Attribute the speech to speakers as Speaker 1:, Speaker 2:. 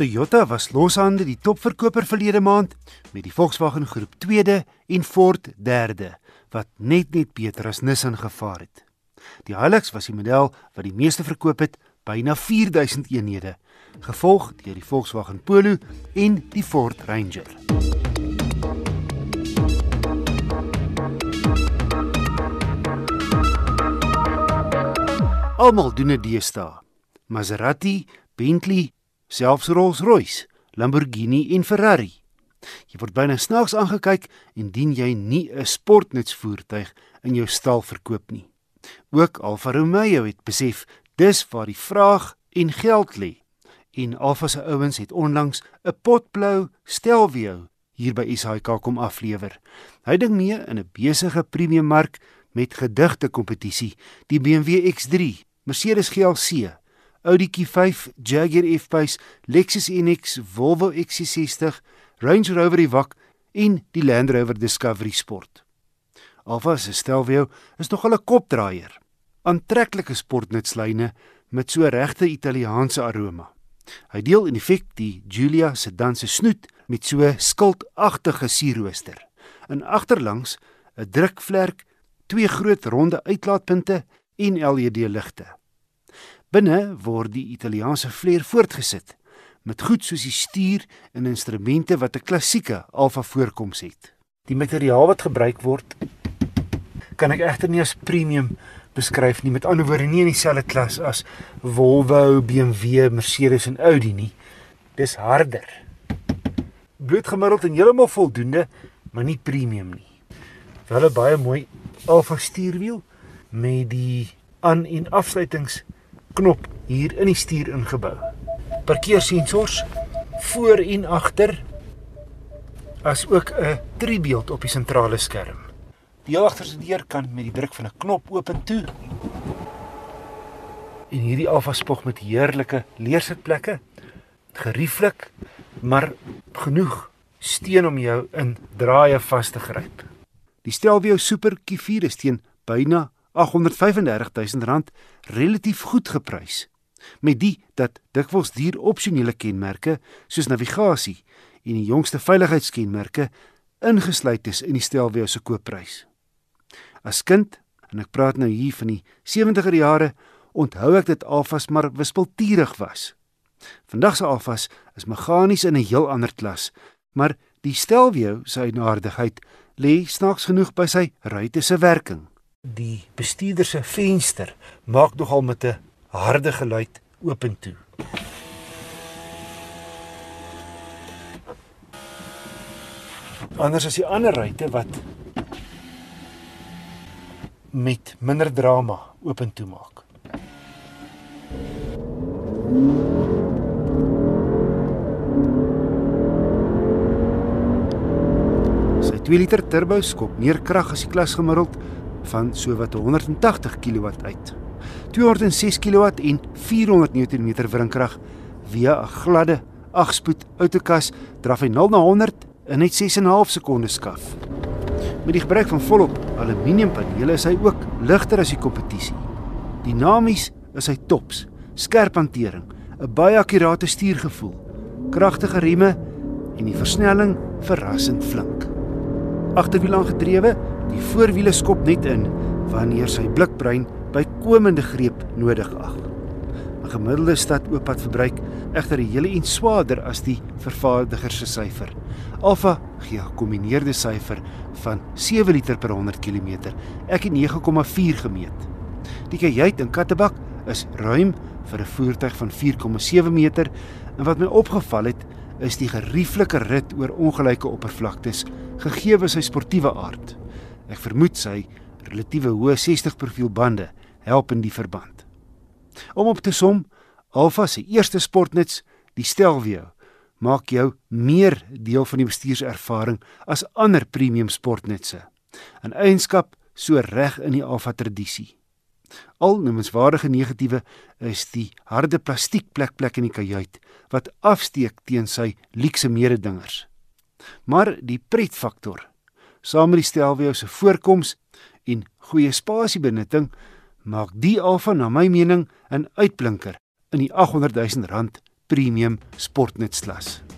Speaker 1: Toyota was loshande die topverkoper verlede maand met die Volkswagen Groep 2de en Ford 3de wat net net beter as Nissan gevaar het. Die Hilux was die model wat die meeste verkoop het, byna 4000 eenhede, gevolg deur die Volkswagen Polo en die Ford Ranger. Almal doen dit deesdae. Maserati, Bentley, selfs Rolls-Royce, Lamborghini en Ferrari. Jy word byna snaaks aangekyk indien jy nie 'n sportnutsvoertuig in jou stal verkoop nie. Ook Alfa Romeo het besef dis waar die vraag en geld lê. En Alfa se ouens het onlangs 'n potblou Stelvio hier by SAIK kom aflewer. Hy ding mee in 'n besige premium mark met gedigte kompetisie, die BMW X3, Mercedes GLC, Audi Q5, Jaguar F-Pace, Lexus NX, Volvo XC60, Range Rover Evoque en die Land Rover Discovery Sport. Alfa se Stelvio is nog 'n kopdraier. Aantreklike sportnutslyne met so regte Italiaanse aroma. Hy deel in effek die Giulia sedan se snoet met so skildagtige sierrooster. In agterlangs 'n drukvlek, twee groot ronde uitlaatpunte en LED-ligte. Binne word die Italiaanse vleuer voortgesit met goed soos die stuur en instrumente wat 'n klassieke Alfa voorkoms het. Die materiaal wat gebruik word kan ek egter nie as premium beskryf nie. Met ander woorde, nie in dieselfde klas as Volvo, BMW, Mercedes en Audi nie. Dis harder. Bloedgemiddeld en heeltemal voldoende, maar nie premium nie. Wel 'n baie mooi Alfa stuurwiel met die aan- en afsluitings knop hier in die stuur ingebou. Parkeersensors voor en agter as ook 'n driebeeld op die sentrale skerm. Die agterste deur kan met die druk van 'n knop oop en toe. En hierdie Alfa spog met heerlike leersitplekke, gerieflik, maar genoeg steun om jou in draaie vas te gryp. Die Stelvio Super Q4 is teen byna 835000 rand relatief goed geprys. Met die dat dikwels duur opsionele kenmerke soos navigasie en die jongste veiligheidskenmerke ingesluit is in die Stelvio se koopprys. As kind, en ek praat nou hier van die 70er jare, onthou ek dit alvas maar wispelturig was. Vandag se alvas is meganies in 'n heel ander klas, maar die Stelvio se eienaardigheid lê snaaks genoeg by sy ruitte se werking. Die bestuurder se venster maak nogal met 'n harde geluid oop en toe. Anders as die ander ruitte wat met minder drama oop en toe maak. Sy 2 liter turbo skop meer krag as die klas gemiddeld van sowat 180 kW uit. 206 kW en 400 Nm wrinkrag via 'n gladde 8-spoed outokas draf hy 0 na 100 in net 6 en 'n half sekondes skaf. Met die gebruik van volop aluminiumpanele is hy ook ligter as die kompetisie. Dinamies is hy tops, skerp hantering, 'n baie akkurate stuurgevoel, kragtige rieme en die versnelling verrassend flink. Agterwiel aangedrewe Die voorwiele skop net in wanneer sy blikbrein bykomende greep nodig ag. 'n Gemiddelde stad ooppad verbruik egter die hele iets swaarder as die vervaardiger se syfer. Alfa gee 'n gekombineerde syfer van 7 liter per 100 km. Ek het 9,4 gemeet. Die kajuit in Kattebak is ruim vir 'n voertuig van 4,7 meter en wat my opgeval het is die gerieflike rit oor ongelyke oppervlaktes gegee sy sportiewe aard. Ek vermoed sy relatiewe hoë 60 profiel bande help in die verband. Om op te som, Alfa se eerste sportnuts, die Stelvio, maak jou meer deel van die bestuurservaring as ander premium sportnutse. 'n Eienskap so reg in die Alfa tradisie. Al noemenswaardige negatiewe is die harde plastiek plekplek in die kajuit wat afsteek teen sy luukse mededingers. Maar die pretfaktor saam met die Stelvio se voorkoms en goeie spasiebenutting maak die Alfa na my mening 'n uitblinker in die 800 000 rand Premium Sportnutsglas.